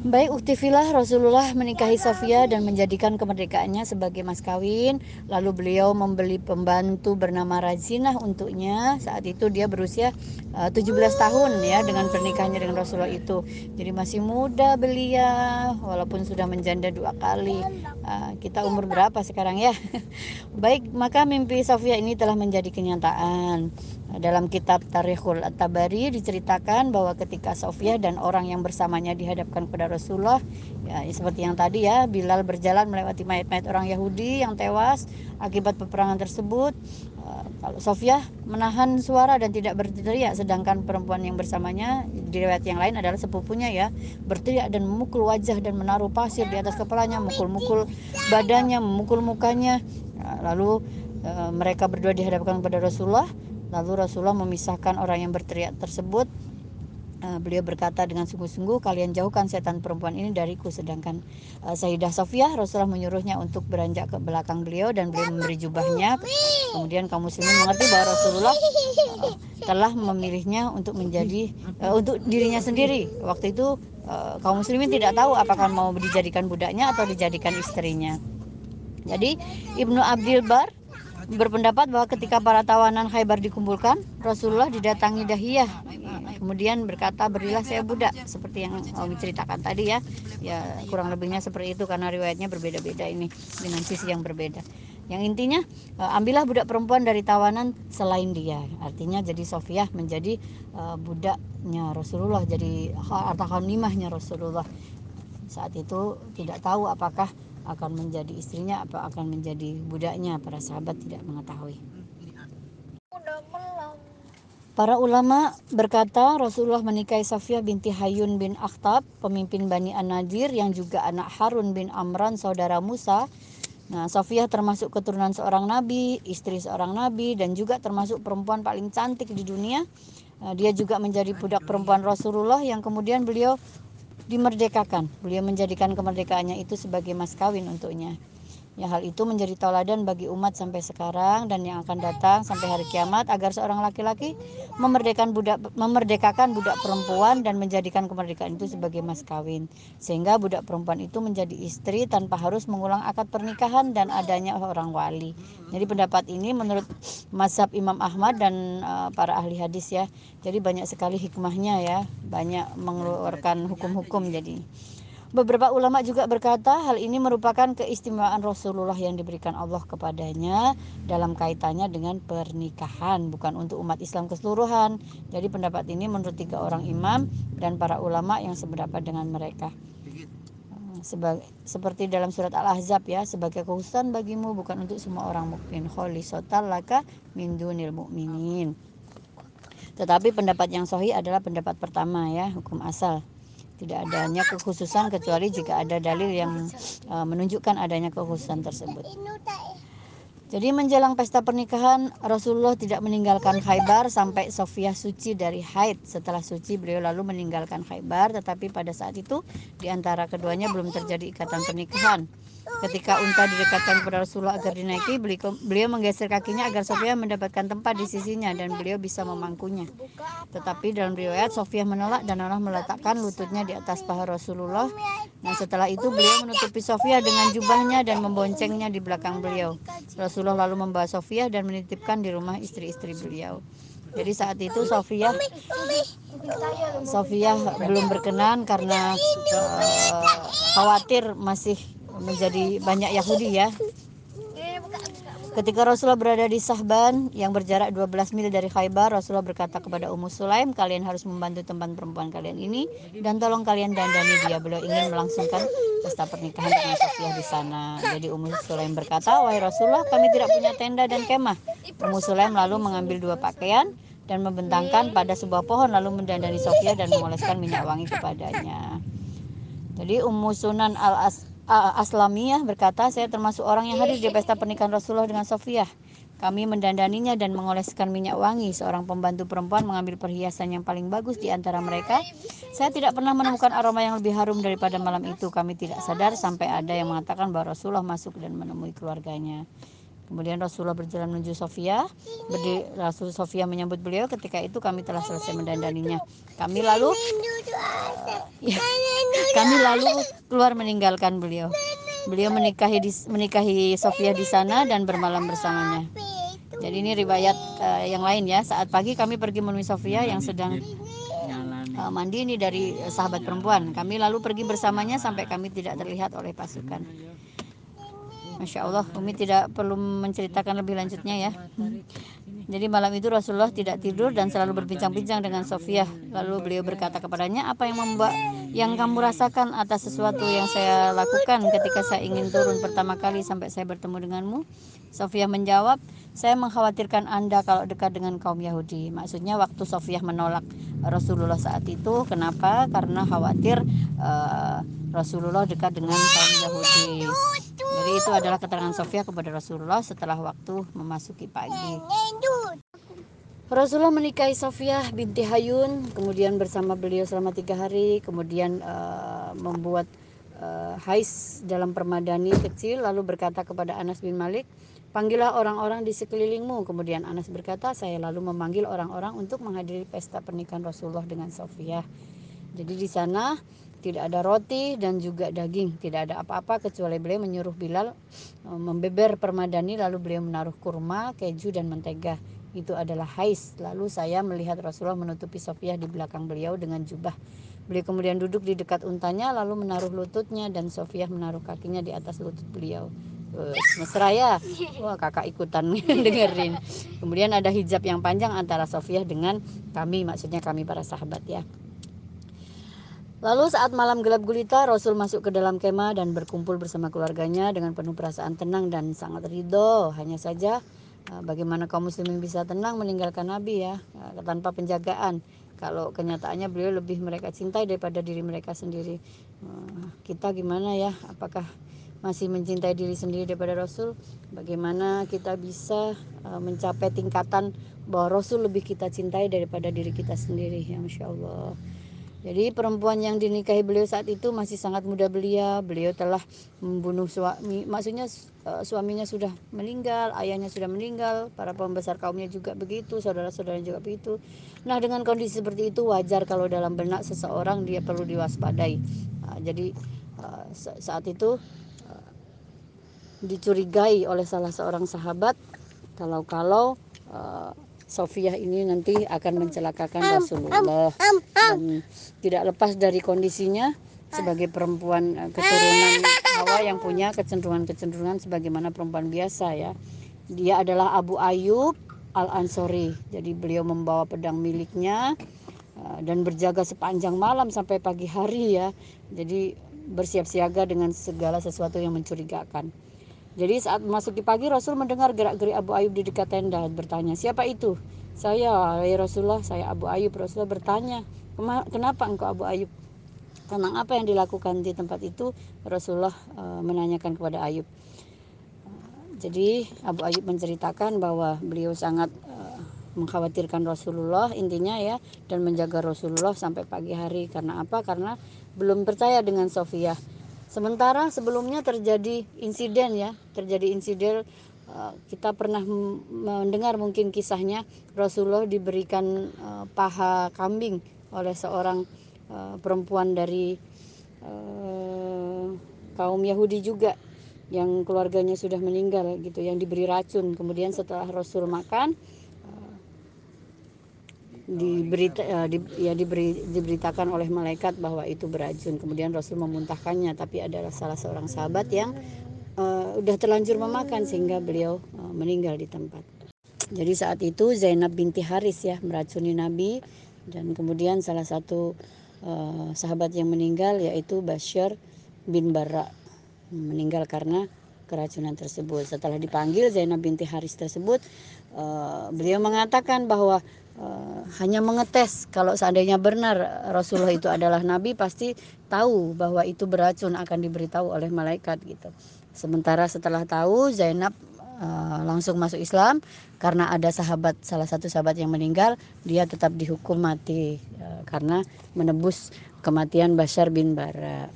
Baik Uktifilah Rasulullah menikahi Sofia dan menjadikan kemerdekaannya sebagai mas kawin. Lalu beliau membeli pembantu bernama Razinah untuknya. Saat itu dia berusia uh, 17 tahun ya dengan pernikahannya dengan Rasulullah itu. Jadi masih muda beliau walaupun sudah menjanda dua kali. Uh, kita umur berapa sekarang ya? (laughs) Baik, maka mimpi Sofia ini telah menjadi kenyataan. Dalam kitab Tarikhul At-Tabari diceritakan bahwa ketika Sofia dan orang yang bersamanya dihadapkan kepada Rasulullah ya seperti yang tadi ya Bilal berjalan melewati mayat-mayat orang Yahudi yang tewas akibat peperangan tersebut. Eh, kalau Sofia menahan suara dan tidak berteriak sedangkan perempuan yang bersamanya di riwayat yang lain adalah sepupunya ya berteriak dan memukul wajah dan menaruh pasir di atas kepalanya mukul-mukul badannya memukul mukanya. Lalu eh, mereka berdua dihadapkan kepada Rasulullah Lalu Rasulullah memisahkan orang yang berteriak tersebut. Uh, beliau berkata dengan sungguh-sungguh kalian jauhkan setan perempuan ini dariku. Sedangkan uh, Sayyidah Sofia Rasulullah menyuruhnya untuk beranjak ke belakang beliau dan beliau memberi jubahnya. Kemudian kaum muslimin mengerti bahwa Rasulullah uh, telah memilihnya untuk menjadi untuk dirinya sendiri. Waktu itu kaum muslimin tidak tahu apakah mau dijadikan budaknya atau dijadikan istrinya. Jadi Ibnu Abdul Bar berpendapat bahwa ketika para tawanan Khaybar dikumpulkan, Rasulullah didatangi Dahiyah. Kemudian berkata, berilah saya budak. Seperti yang Umi ceritakan tadi ya. Ya kurang lebihnya seperti itu karena riwayatnya berbeda-beda ini. Dengan sisi yang berbeda. Yang intinya, eh, ambillah budak perempuan dari tawanan selain dia. Artinya jadi Sofiah menjadi uh, budaknya Rasulullah. Jadi harta khanimahnya Rasulullah. Saat itu tidak tahu apakah akan menjadi istrinya apa akan menjadi budaknya para sahabat tidak mengetahui Para ulama berkata Rasulullah menikahi Safiyah binti Hayun bin Akhtab, pemimpin Bani An-Nadir yang juga anak Harun bin Amran, saudara Musa. Nah, Safiyah termasuk keturunan seorang nabi, istri seorang nabi, dan juga termasuk perempuan paling cantik di dunia. Nah, dia juga menjadi budak perempuan Rasulullah yang kemudian beliau dimerdekakan. Beliau menjadikan kemerdekaannya itu sebagai mas kawin untuknya. Ya, hal itu menjadi tauladan bagi umat sampai sekarang dan yang akan datang sampai hari kiamat agar seorang laki-laki memerdekakan budak memerdekakan budak perempuan dan menjadikan kemerdekaan itu sebagai mas kawin sehingga budak perempuan itu menjadi istri tanpa harus mengulang akad pernikahan dan adanya orang wali. Jadi pendapat ini menurut mazhab Imam Ahmad dan uh, para ahli hadis ya. Jadi banyak sekali hikmahnya ya, banyak mengeluarkan hukum-hukum jadi. Beberapa ulama juga berkata hal ini merupakan keistimewaan Rasulullah yang diberikan Allah kepadanya dalam kaitannya dengan pernikahan, bukan untuk umat Islam keseluruhan. Jadi pendapat ini menurut tiga orang imam dan para ulama yang sependapat dengan mereka. Sebagai, seperti dalam surat Al-Ahzab ya, sebagai khususan bagimu bukan untuk semua orang mukmin. Kholisatan laka min dunil mukminin. Tetapi pendapat yang sahih adalah pendapat pertama ya, hukum asal tidak adanya kekhususan kecuali jika ada dalil yang uh, menunjukkan adanya kekhususan tersebut. Jadi menjelang pesta pernikahan Rasulullah tidak meninggalkan Khaybar sampai Sofia suci dari haid. Setelah suci beliau lalu meninggalkan Khaybar tetapi pada saat itu di antara keduanya belum terjadi ikatan pernikahan. Ketika unta didekatkan kepada Rasulullah agar dinaiki, beliau menggeser kakinya agar Sofia mendapatkan tempat di sisinya dan beliau bisa memangkunya. Tetapi dalam riwayat Sofia menolak dan Allah meletakkan lututnya di atas paha Rasulullah. Nah setelah itu beliau menutupi Sofia dengan jubahnya dan memboncengnya di belakang beliau. Rasulullah lalu membawa Sofia dan menitipkan di rumah istri-istri beliau. Jadi saat itu Sofia Sofia belum berkenan karena uh, khawatir masih menjadi banyak Yahudi ya. Ketika Rasulullah berada di Sahban yang berjarak 12 mil dari Khaybar, Rasulullah berkata kepada Ummu Sulaim, kalian harus membantu teman perempuan kalian ini dan tolong kalian dandani dia. Beliau ingin melangsungkan pesta pernikahan dengan Sofiyah di sana. Jadi Ummu Sulaim berkata, wahai Rasulullah, kami tidak punya tenda dan kemah. Ummu Sulaim lalu mengambil dua pakaian dan membentangkan pada sebuah pohon lalu mendandani Sofia dan mengoleskan minyak wangi kepadanya. Jadi Ummu Sunan al-As Aslamiyah berkata, saya termasuk orang yang hadir di pesta pernikahan Rasulullah dengan Sofiyah. Kami mendandaninya dan mengoleskan minyak wangi. Seorang pembantu perempuan mengambil perhiasan yang paling bagus di antara mereka. Saya tidak pernah menemukan aroma yang lebih harum daripada malam itu. Kami tidak sadar sampai ada yang mengatakan bahwa Rasulullah masuk dan menemui keluarganya. Kemudian Rasulullah berjalan menuju Sofia. Berdi, Rasul Sofia menyambut beliau. Ketika itu kami telah selesai mendandaninya. Kami lalu ya, (laughs) kami lalu keluar meninggalkan beliau. Beliau menikahi di, menikahi Sofia di sana dan bermalam bersamanya. Jadi ini riwayat uh, yang lain ya. Saat pagi kami pergi menemui Sofia yang sedang uh, mandi ini dari sahabat perempuan. Kami lalu pergi bersamanya sampai kami tidak terlihat oleh pasukan. Masya Allah, Umi tidak perlu menceritakan lebih lanjutnya ya. Jadi malam itu Rasulullah tidak tidur dan selalu berbincang-bincang dengan Sofia. Lalu beliau berkata kepadanya, apa yang membuat yang kamu rasakan atas sesuatu yang saya lakukan ketika saya ingin turun pertama kali sampai saya bertemu denganmu? Sofia menjawab, saya mengkhawatirkan Anda kalau dekat dengan kaum Yahudi. Maksudnya waktu Sofia menolak Rasulullah saat itu, kenapa? Karena khawatir uh, Rasulullah dekat dengan kaum Yahudi. Itu adalah keterangan Sofia kepada Rasulullah setelah waktu memasuki pagi. Rasulullah menikahi Sofia binti Hayun, kemudian bersama beliau selama tiga hari, kemudian uh, membuat uh, hais dalam permadani kecil, lalu berkata kepada Anas bin Malik, panggillah orang-orang di sekelilingmu. Kemudian Anas berkata, saya lalu memanggil orang-orang untuk menghadiri pesta pernikahan Rasulullah dengan Sofia. Jadi di sana tidak ada roti dan juga daging, tidak ada apa-apa kecuali beliau menyuruh Bilal uh, membeber permadani, lalu beliau menaruh kurma, keju dan mentega itu adalah hais. Lalu saya melihat Rasulullah menutupi Sofiyah di belakang beliau dengan jubah. Beliau kemudian duduk di dekat untanya lalu menaruh lututnya dan Sofiyah menaruh kakinya di atas lutut beliau. Uh, mesra ya wah kakak ikutan (laughs) dengerin kemudian ada hijab yang panjang antara Sofiyah dengan kami maksudnya kami para sahabat ya Lalu saat malam gelap gulita, Rasul masuk ke dalam kemah dan berkumpul bersama keluarganya dengan penuh perasaan tenang dan sangat ridho. Hanya saja Ah, bagaimana kaum muslimin bisa tenang meninggalkan Nabi ya ah, tanpa penjagaan? Kalau kenyataannya beliau lebih mereka cintai daripada diri mereka sendiri. Ah, kita gimana ya? Apakah masih mencintai diri sendiri daripada Rasul? Bagaimana kita bisa mencapai tingkatan bahwa Rasul lebih kita cintai daripada diri kita sendiri? Ya Masya Allah jadi perempuan yang dinikahi beliau saat itu masih sangat muda belia. Beliau telah membunuh suami, maksudnya eh, suaminya sudah meninggal, ayahnya sudah meninggal, para pembesar kaumnya juga begitu, saudara-saudaranya juga begitu. Nah dengan kondisi seperti itu wajar kalau dalam benak seseorang dia perlu diwaspadai. Nah, jadi eh, saat itu eh, dicurigai oleh salah seorang sahabat kalau-kalau Sofiah ini nanti akan mencelakakan Rasulullah dan tidak lepas dari kondisinya sebagai perempuan eh, keturunan Hawa yang punya kecenderungan-kecenderungan sebagaimana perempuan biasa ya. Dia adalah Abu Ayub Al-Ansori. Jadi beliau membawa pedang miliknya eh, dan berjaga sepanjang malam sampai pagi hari ya. Jadi bersiap siaga dengan segala sesuatu yang mencurigakan. Jadi saat memasuki pagi Rasul mendengar gerak-gerik Abu Ayub di dekat tenda dan bertanya, "Siapa itu?" "Saya, ya Rasulullah, saya Abu Ayub." Rasulullah bertanya, "Kenapa engkau Abu Ayub?" Tentang apa yang dilakukan di tempat itu, Rasulullah e, menanyakan kepada Ayub. Jadi Abu Ayub menceritakan bahwa beliau sangat e, mengkhawatirkan Rasulullah intinya ya dan menjaga Rasulullah sampai pagi hari karena apa? Karena belum percaya dengan Sofia Sementara sebelumnya terjadi insiden ya, terjadi insiden uh, kita pernah mendengar mungkin kisahnya Rasulullah diberikan uh, paha kambing oleh seorang uh, perempuan dari kaum Yahudi juga yang keluarganya sudah meninggal gitu yang diberi racun. Kemudian setelah Rasul makan diberita uh, di, ya diberi diberitakan oleh malaikat bahwa itu beracun. Kemudian Rasul memuntahkannya tapi adalah salah seorang sahabat yang uh, udah terlanjur memakan sehingga beliau uh, meninggal di tempat. Jadi saat itu Zainab binti Haris ya meracuni Nabi. Dan kemudian salah satu uh, sahabat yang meninggal yaitu Bashir bin Barra meninggal karena keracunan tersebut. Setelah dipanggil Zainab binti Haris tersebut, uh, beliau mengatakan bahwa uh, hanya mengetes kalau seandainya benar Rasulullah itu adalah nabi pasti tahu bahwa itu beracun akan diberitahu oleh malaikat gitu. Sementara setelah tahu Zainab uh, langsung masuk Islam karena ada sahabat salah satu sahabat yang meninggal dia tetap dihukum mati uh, karena menebus kematian Bashar bin Bara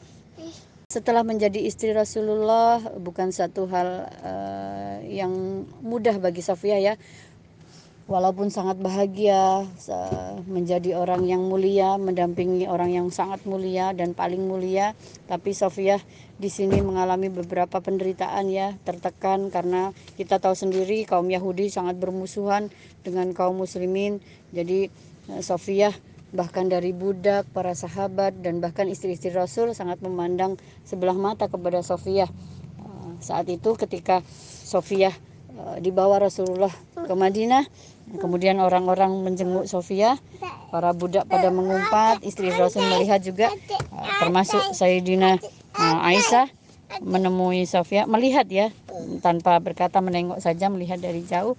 setelah menjadi istri Rasulullah bukan satu hal uh, yang mudah bagi Sofia ya walaupun sangat bahagia menjadi orang yang mulia mendampingi orang yang sangat mulia dan paling mulia tapi Sofia di sini mengalami beberapa penderitaan ya tertekan karena kita tahu sendiri kaum Yahudi sangat bermusuhan dengan kaum muslimin jadi eh, Sofia bahkan dari budak, para sahabat dan bahkan istri-istri Rasul sangat memandang sebelah mata kepada Sofia. Uh, saat itu ketika Sofia uh, dibawa Rasulullah ke Madinah kemudian orang-orang menjenguk Sofia para budak pada mengumpat istri Rasul melihat juga uh, termasuk Sayyidina uh, Aisyah menemui Sofia melihat ya tanpa berkata menengok saja melihat dari jauh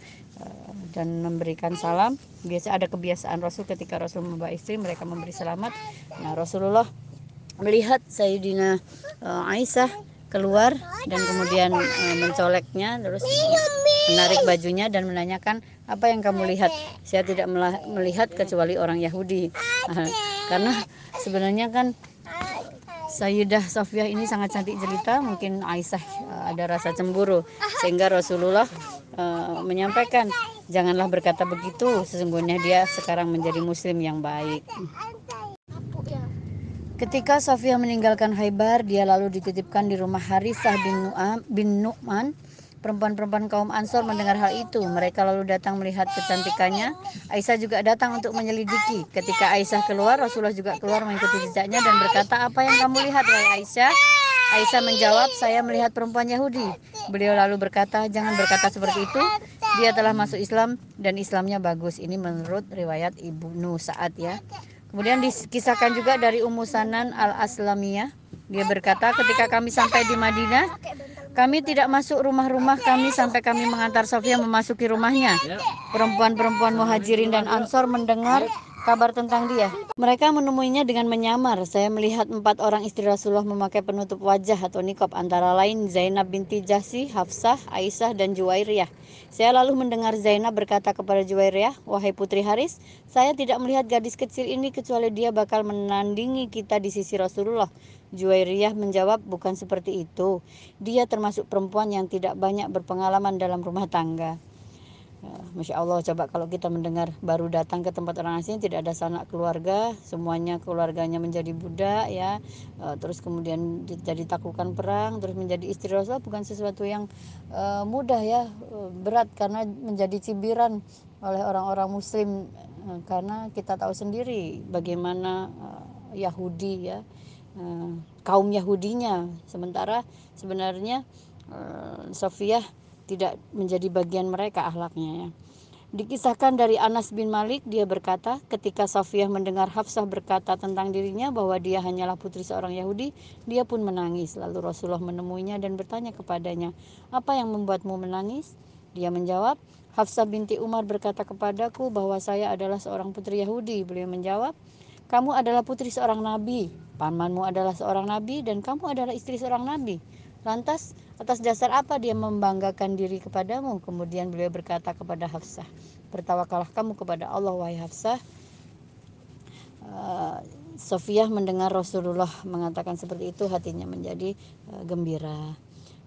dan memberikan salam. Biasa ada kebiasaan Rasul ketika Rasul membawa istri mereka memberi selamat. Nah, Rasulullah melihat Sayyidina uh, Aisyah keluar dan kemudian uh, mencoleknya terus menarik bajunya dan menanyakan apa yang kamu lihat? Saya tidak melihat kecuali orang Yahudi. Karena sebenarnya kan Sayyidah Sofia ini sangat cantik jelita mungkin Aisyah uh, ada rasa cemburu. Sehingga Rasulullah uh, menyampaikan janganlah berkata begitu sesungguhnya dia sekarang menjadi muslim yang baik Ketika Sofia meninggalkan Haibar, dia lalu dititipkan di rumah Harisah bin, Nu'am, bin Nu'man. Perempuan-perempuan kaum Ansor mendengar hal itu. Mereka lalu datang melihat kecantikannya. Aisyah juga datang untuk menyelidiki. Ketika Aisyah keluar, Rasulullah juga keluar mengikuti jejaknya dan berkata, apa yang kamu lihat, wahai Aisyah? Aisyah menjawab, saya melihat perempuan Yahudi. Beliau lalu berkata, jangan berkata seperti itu. Dia telah masuk Islam dan Islamnya bagus. Ini menurut riwayat Ibnu Sa'ad ya. Kemudian dikisahkan juga dari Ummu Sanan Al-Aslamiyah. Dia berkata, ketika kami sampai di Madinah, kami tidak masuk rumah-rumah kami sampai kami mengantar Sofia memasuki rumahnya. Perempuan-perempuan muhajirin dan ansor mendengar kabar tentang dia. Mereka menemuinya dengan menyamar. Saya melihat empat orang istri Rasulullah memakai penutup wajah atau nikob antara lain Zainab binti Jasi, Hafsah, Aisyah, dan Juwairiyah. Saya lalu mendengar Zainab berkata kepada Juwairiyah, Wahai putri Haris, saya tidak melihat gadis kecil ini kecuali dia bakal menandingi kita di sisi Rasulullah. Juwairiyah menjawab, bukan seperti itu. Dia termasuk perempuan yang tidak banyak berpengalaman dalam rumah tangga. Ya, Masya Allah coba kalau kita mendengar baru datang ke tempat orang asing tidak ada sanak keluarga semuanya keluarganya menjadi budak ya. E, terus kemudian jadi taklukan perang terus menjadi istri Rasul bukan sesuatu yang uh, mudah ya. Uh, berat karena menjadi cibiran oleh orang-orang muslim karena kita tahu sendiri bagaimana Yahudi ya. Kaum Yahudinya. Sementara sebenarnya Sofia tidak menjadi bagian mereka ahlaknya ya. Dikisahkan dari Anas bin Malik, dia berkata, ketika Safiyah mendengar Hafsah berkata tentang dirinya bahwa dia hanyalah putri seorang Yahudi, dia pun menangis. Lalu Rasulullah menemuinya dan bertanya kepadanya, apa yang membuatmu menangis? Dia menjawab, Hafsah binti Umar berkata kepadaku bahwa saya adalah seorang putri Yahudi. Beliau menjawab, kamu adalah putri seorang nabi, pamanmu adalah seorang nabi, dan kamu adalah istri seorang nabi. Lantas atas dasar apa dia membanggakan diri kepadamu? Kemudian beliau berkata kepada Hafsah, bertawakalah kamu kepada Allah wahai Hafsah. Uh, Sofiyah mendengar Rasulullah mengatakan seperti itu hatinya menjadi uh, gembira.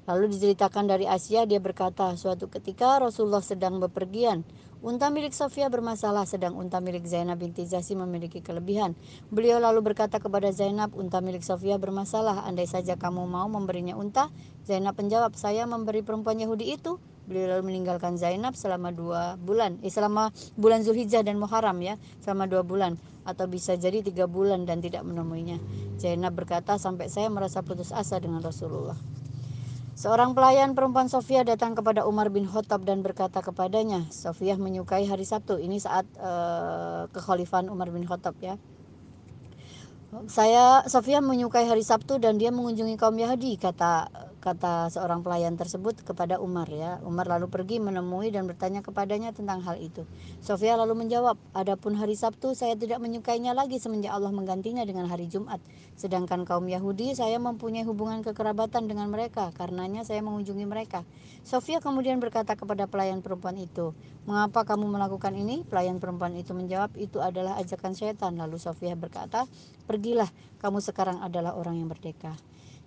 Lalu diceritakan dari Asia dia berkata suatu ketika Rasulullah sedang bepergian Unta milik Sofia bermasalah sedang unta milik Zainab binti Jasi memiliki kelebihan. Beliau lalu berkata kepada Zainab, unta milik Sofia bermasalah, andai saja kamu mau memberinya unta. Zainab menjawab, saya memberi perempuan Yahudi itu. Beliau lalu meninggalkan Zainab selama dua bulan, eh, selama bulan Zulhijjah dan Muharram ya, selama dua bulan atau bisa jadi tiga bulan dan tidak menemuinya. Zainab berkata, sampai saya merasa putus asa dengan Rasulullah. Seorang pelayan perempuan Sofia datang kepada Umar bin Khattab dan berkata kepadanya, Sofia menyukai hari Sabtu. Ini saat uh, kekhalifahan Umar bin Khattab ya. Saya Sofia menyukai hari Sabtu dan dia mengunjungi kaum Yahudi kata kata seorang pelayan tersebut kepada Umar ya. Umar lalu pergi menemui dan bertanya kepadanya tentang hal itu. Sofia lalu menjawab, "Adapun hari Sabtu saya tidak menyukainya lagi semenjak Allah menggantinya dengan hari Jumat. Sedangkan kaum Yahudi saya mempunyai hubungan kekerabatan dengan mereka, karenanya saya mengunjungi mereka." Sofia kemudian berkata kepada pelayan perempuan itu, "Mengapa kamu melakukan ini?" Pelayan perempuan itu menjawab, "Itu adalah ajakan setan." Lalu Sofia berkata, "Pergilah, kamu sekarang adalah orang yang merdeka."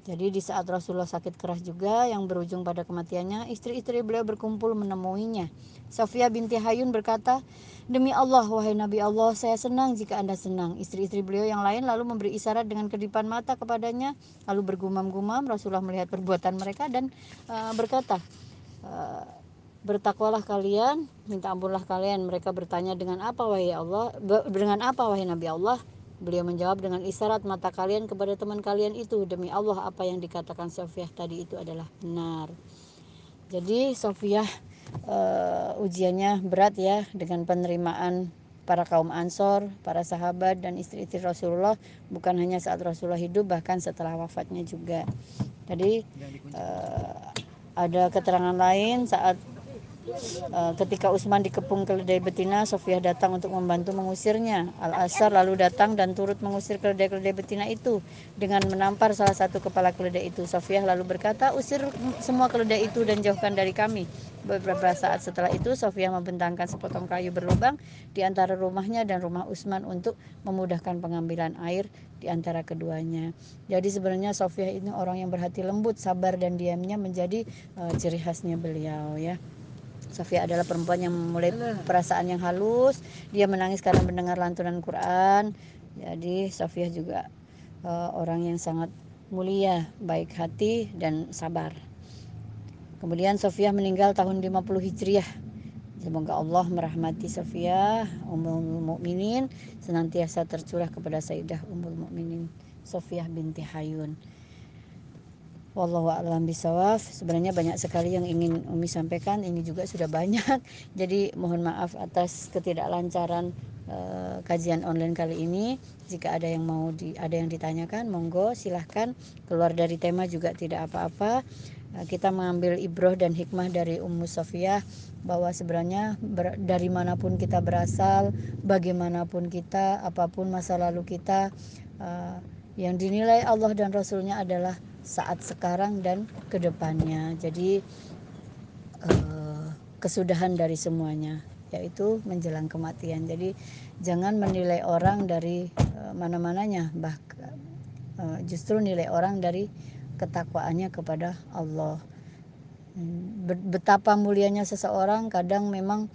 Jadi di saat Rasulullah sakit keras juga yang berujung pada kematiannya, istri-istri beliau berkumpul menemuinya. Sofia binti Hayun berkata, Demi Allah, wahai Nabi Allah, saya senang jika Anda senang. Istri-istri beliau yang lain lalu memberi isyarat dengan kedipan mata kepadanya, lalu bergumam-gumam. Rasulullah melihat perbuatan mereka dan uh, berkata, uh, Bertakwalah kalian, minta ampunlah kalian. Mereka bertanya dengan apa wahai Allah, dengan apa wahai Nabi Allah? Beliau menjawab dengan isyarat mata kalian kepada teman kalian itu demi Allah apa yang dikatakan Sofiah tadi itu adalah benar. Jadi Sofiah uh, ujiannya berat ya dengan penerimaan para kaum Ansor, para sahabat dan istri-istri Rasulullah bukan hanya saat Rasulullah hidup bahkan setelah wafatnya juga. Jadi uh, ada keterangan lain saat ketika Usman dikepung keledai betina, Sofia datang untuk membantu mengusirnya. Al-Asar lalu datang dan turut mengusir keledai-keledai betina itu dengan menampar salah satu kepala keledai itu. Sofia lalu berkata, "Usir semua keledai itu dan jauhkan dari kami." Beberapa saat setelah itu, Sofia membentangkan sepotong kayu berlubang di antara rumahnya dan rumah Usman untuk memudahkan pengambilan air di antara keduanya. Jadi sebenarnya Sofia ini orang yang berhati lembut, sabar dan diamnya menjadi uh, ciri khasnya beliau ya. Sofia adalah perempuan yang memulai perasaan yang halus. Dia menangis karena mendengar lantunan Quran. Jadi Sofia juga uh, orang yang sangat mulia, baik hati dan sabar. Kemudian Sofia meninggal tahun 50 Hijriah. Semoga Allah merahmati Sofia, Ummul Mukminin, senantiasa tercurah kepada Sayyidah Ummul Mukminin Sofia binti Hayun. Wallahu a'lam bisawaf. Sebenarnya banyak sekali yang ingin Umi sampaikan, ini juga sudah banyak. (laughs) Jadi mohon maaf atas ketidaklancaran uh, kajian online kali ini. Jika ada yang mau di ada yang ditanyakan, monggo silahkan. Keluar dari tema juga tidak apa-apa. Uh, kita mengambil ibroh dan hikmah dari Ummu Sofiyah bahwa sebenarnya ber, dari mana pun kita berasal, bagaimanapun kita, apa pun masa lalu kita, uh, yang dinilai Allah dan Rasulnya adalah saat sekarang dan ke depannya. Jadi uh, kesudahan dari semuanya yaitu menjelang kematian. Jadi jangan menilai orang dari uh, mana-mananya, bahkan uh, justru nilai orang dari ketakwaannya kepada Allah. Betapa mulianya seseorang kadang memang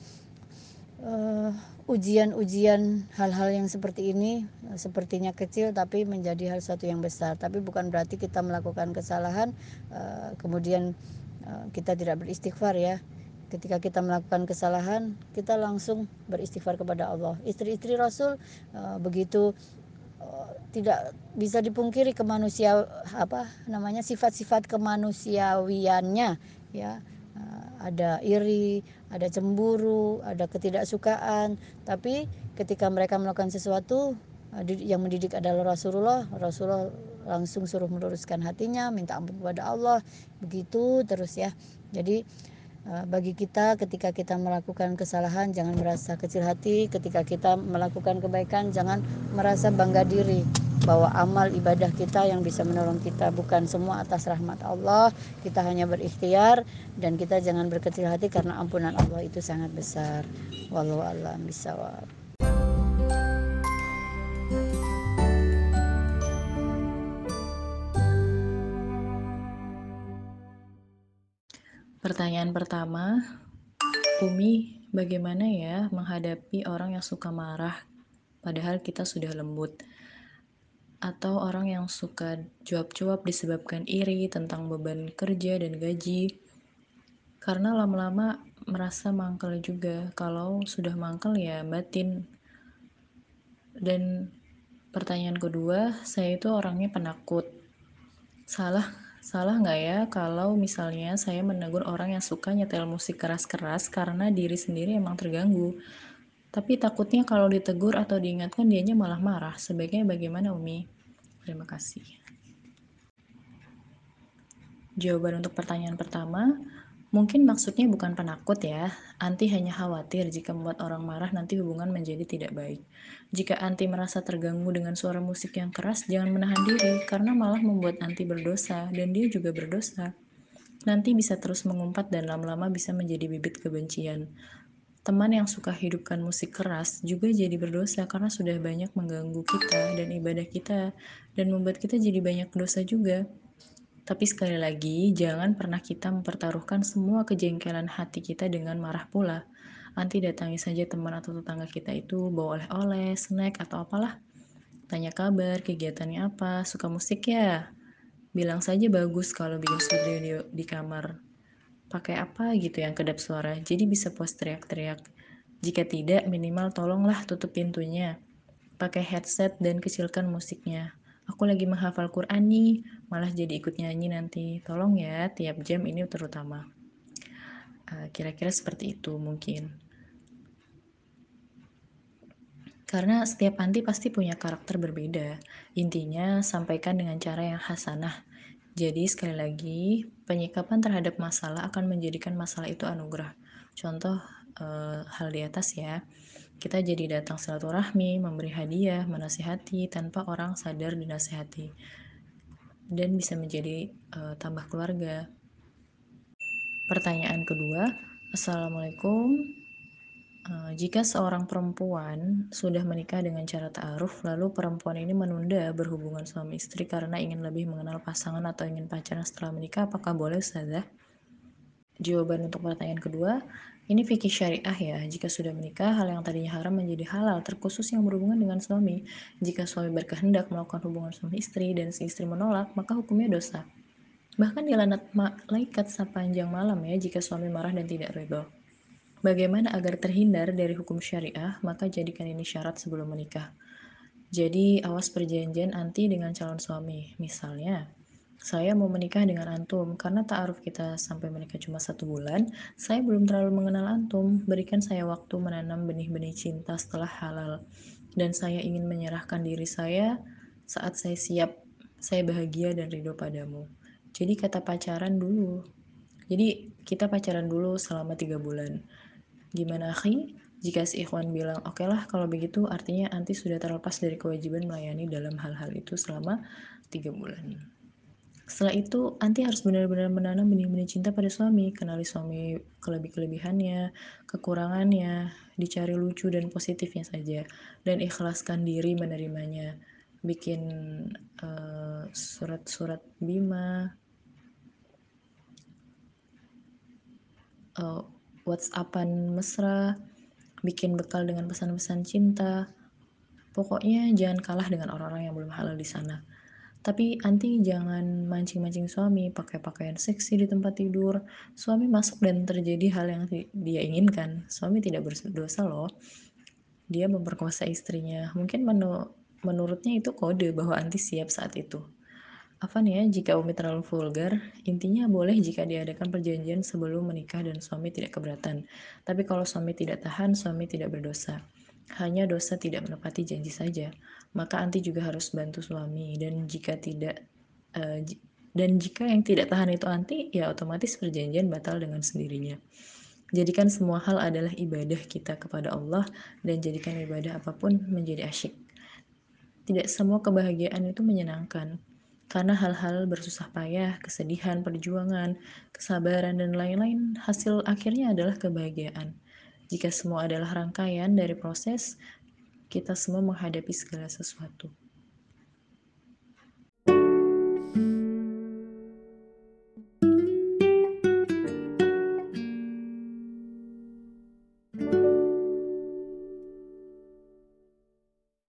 ujian-ujian hal-hal yang seperti ini sepertinya kecil tapi menjadi hal satu yang besar. Tapi bukan berarti kita melakukan kesalahan uh, kemudian uh, kita tidak beristighfar ya. Ketika kita melakukan kesalahan kita langsung beristighfar kepada Allah. Istri-istri Rasul begitu tidak bisa dipungkiri kemanusia apa namanya sifat-sifat kemanusiawiannya ya ada iri, ada cemburu, ada ketidaksukaan. Tapi ketika mereka melakukan sesuatu eh, yang mendidik adalah Rasulullah, Rasulullah langsung suruh meluruskan hatinya, minta ampun kepada Allah, begitu terus ya. Jadi bagi kita ketika kita melakukan kesalahan jangan merasa kecil hati, ketika kita melakukan kebaikan jangan merasa bangga diri bahwa amal ibadah kita yang bisa menolong kita bukan semua atas rahmat Allah. Kita hanya berikhtiar dan kita jangan berkecil hati karena ampunan Allah itu sangat besar. Wallahu alam bisawab Pertanyaan pertama, Umi, bagaimana ya menghadapi orang yang suka marah padahal kita sudah lembut? atau orang yang suka jawab-jawab disebabkan iri tentang beban kerja dan gaji. Karena lama-lama merasa mangkel juga, kalau sudah mangkel ya batin. Dan pertanyaan kedua, saya itu orangnya penakut. Salah salah nggak ya kalau misalnya saya menegur orang yang suka nyetel musik keras-keras karena diri sendiri emang terganggu tapi takutnya kalau ditegur atau diingatkan dianya malah marah. Sebaiknya bagaimana Umi? Terima kasih. Jawaban untuk pertanyaan pertama, mungkin maksudnya bukan penakut ya. Anti hanya khawatir jika membuat orang marah nanti hubungan menjadi tidak baik. Jika Anti merasa terganggu dengan suara musik yang keras, jangan menahan diri karena malah membuat Anti berdosa dan dia juga berdosa. Nanti bisa terus mengumpat dan lama-lama bisa menjadi bibit kebencian. Teman yang suka hidupkan musik keras juga jadi berdosa karena sudah banyak mengganggu kita dan ibadah kita dan membuat kita jadi banyak dosa juga. Tapi sekali lagi, jangan pernah kita mempertaruhkan semua kejengkelan hati kita dengan marah pula. Nanti datangi saja teman atau tetangga kita itu bawa oleh-oleh, snack, atau apalah. Tanya kabar, kegiatannya apa, suka musik ya? Bilang saja bagus kalau bikin studio di, di kamar pakai apa gitu yang kedap suara, jadi bisa puas teriak-teriak. Jika tidak, minimal tolonglah tutup pintunya. pakai headset dan kecilkan musiknya. Aku lagi menghafal Quran nih, malah jadi ikut nyanyi nanti. Tolong ya, tiap jam ini terutama. Eh, kira-kira seperti itu mungkin. Karena setiap anti pasti punya karakter berbeda. Intinya, sampaikan dengan cara yang hasanah. Jadi, sekali lagi, penyikapan terhadap masalah akan menjadikan masalah itu anugerah. Contoh uh, hal di atas ya. Kita jadi datang silaturahmi, memberi hadiah, menasihati tanpa orang sadar dinasihati. Dan bisa menjadi uh, tambah keluarga. Pertanyaan kedua, Assalamualaikum. Uh, jika seorang perempuan sudah menikah dengan cara ta'aruf, lalu perempuan ini menunda berhubungan suami istri karena ingin lebih mengenal pasangan atau ingin pacaran setelah menikah, apakah boleh Ustazah? Jawaban untuk pertanyaan kedua, ini fikih syariah ya, jika sudah menikah, hal yang tadinya haram menjadi halal, terkhusus yang berhubungan dengan suami. Jika suami berkehendak melakukan hubungan suami istri dan si istri menolak, maka hukumnya dosa. Bahkan dilanat malaikat sepanjang malam ya jika suami marah dan tidak ridho. Bagaimana agar terhindar dari hukum syariah, maka jadikan ini syarat sebelum menikah. Jadi, awas perjanjian anti dengan calon suami. Misalnya, saya mau menikah dengan antum. Karena ta'aruf kita sampai menikah cuma satu bulan saya belum terlalu mengenal antum. Berikan saya waktu menanam benih-benih cinta setelah halal. Dan saya ingin menyerahkan diri saya saat saya siap saya bahagia dan ridho padamu. Jadi kata pacaran dulu. Jadi kita pacaran dulu selama tiga bulan. Gimana akhi? Jika si ikhwan bilang oke okay lah kalau begitu artinya anti sudah terlepas dari kewajiban melayani dalam hal-hal itu selama tiga bulan setelah itu, Anti harus benar-benar menanam benih-benih cinta pada suami, kenali suami kelebih-kelebihannya, kekurangannya, dicari lucu dan positifnya saja, dan ikhlaskan diri menerimanya. Bikin uh, surat-surat bima, uh, WhatsAppan mesra, bikin bekal dengan pesan-pesan cinta. Pokoknya jangan kalah dengan orang-orang yang belum halal di sana tapi anti jangan mancing-mancing suami pakai pakaian seksi di tempat tidur. Suami masuk dan terjadi hal yang dia inginkan. Suami tidak berdosa loh. Dia memperkosa istrinya. Mungkin menu menurutnya itu kode bahwa anti siap saat itu. Apa nih ya, jika Umi terlalu vulgar, intinya boleh jika diadakan perjanjian sebelum menikah dan suami tidak keberatan. Tapi kalau suami tidak tahan, suami tidak berdosa. Hanya dosa tidak menepati janji saja maka anti juga harus bantu suami. Dan jika tidak uh, dan jika yang tidak tahan itu anti ya otomatis perjanjian batal dengan sendirinya. Jadikan semua hal adalah ibadah kita kepada Allah dan jadikan ibadah apa pun menjadi asyik. Tidak semua kebahagiaan itu menyenangkan karena hal-hal bersusah payah, kesedihan, perjuangan, kesabaran, dan lain-lain, hasil akhirnya adalah kebahagiaan. Jika semua adalah rangkaian dari proses, kita semua menghadapi segala sesuatu.